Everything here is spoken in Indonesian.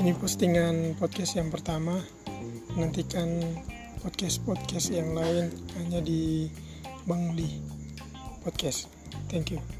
ini postingan podcast yang pertama. Nantikan podcast-podcast yang lain hanya di Bangli Podcast. Thank you.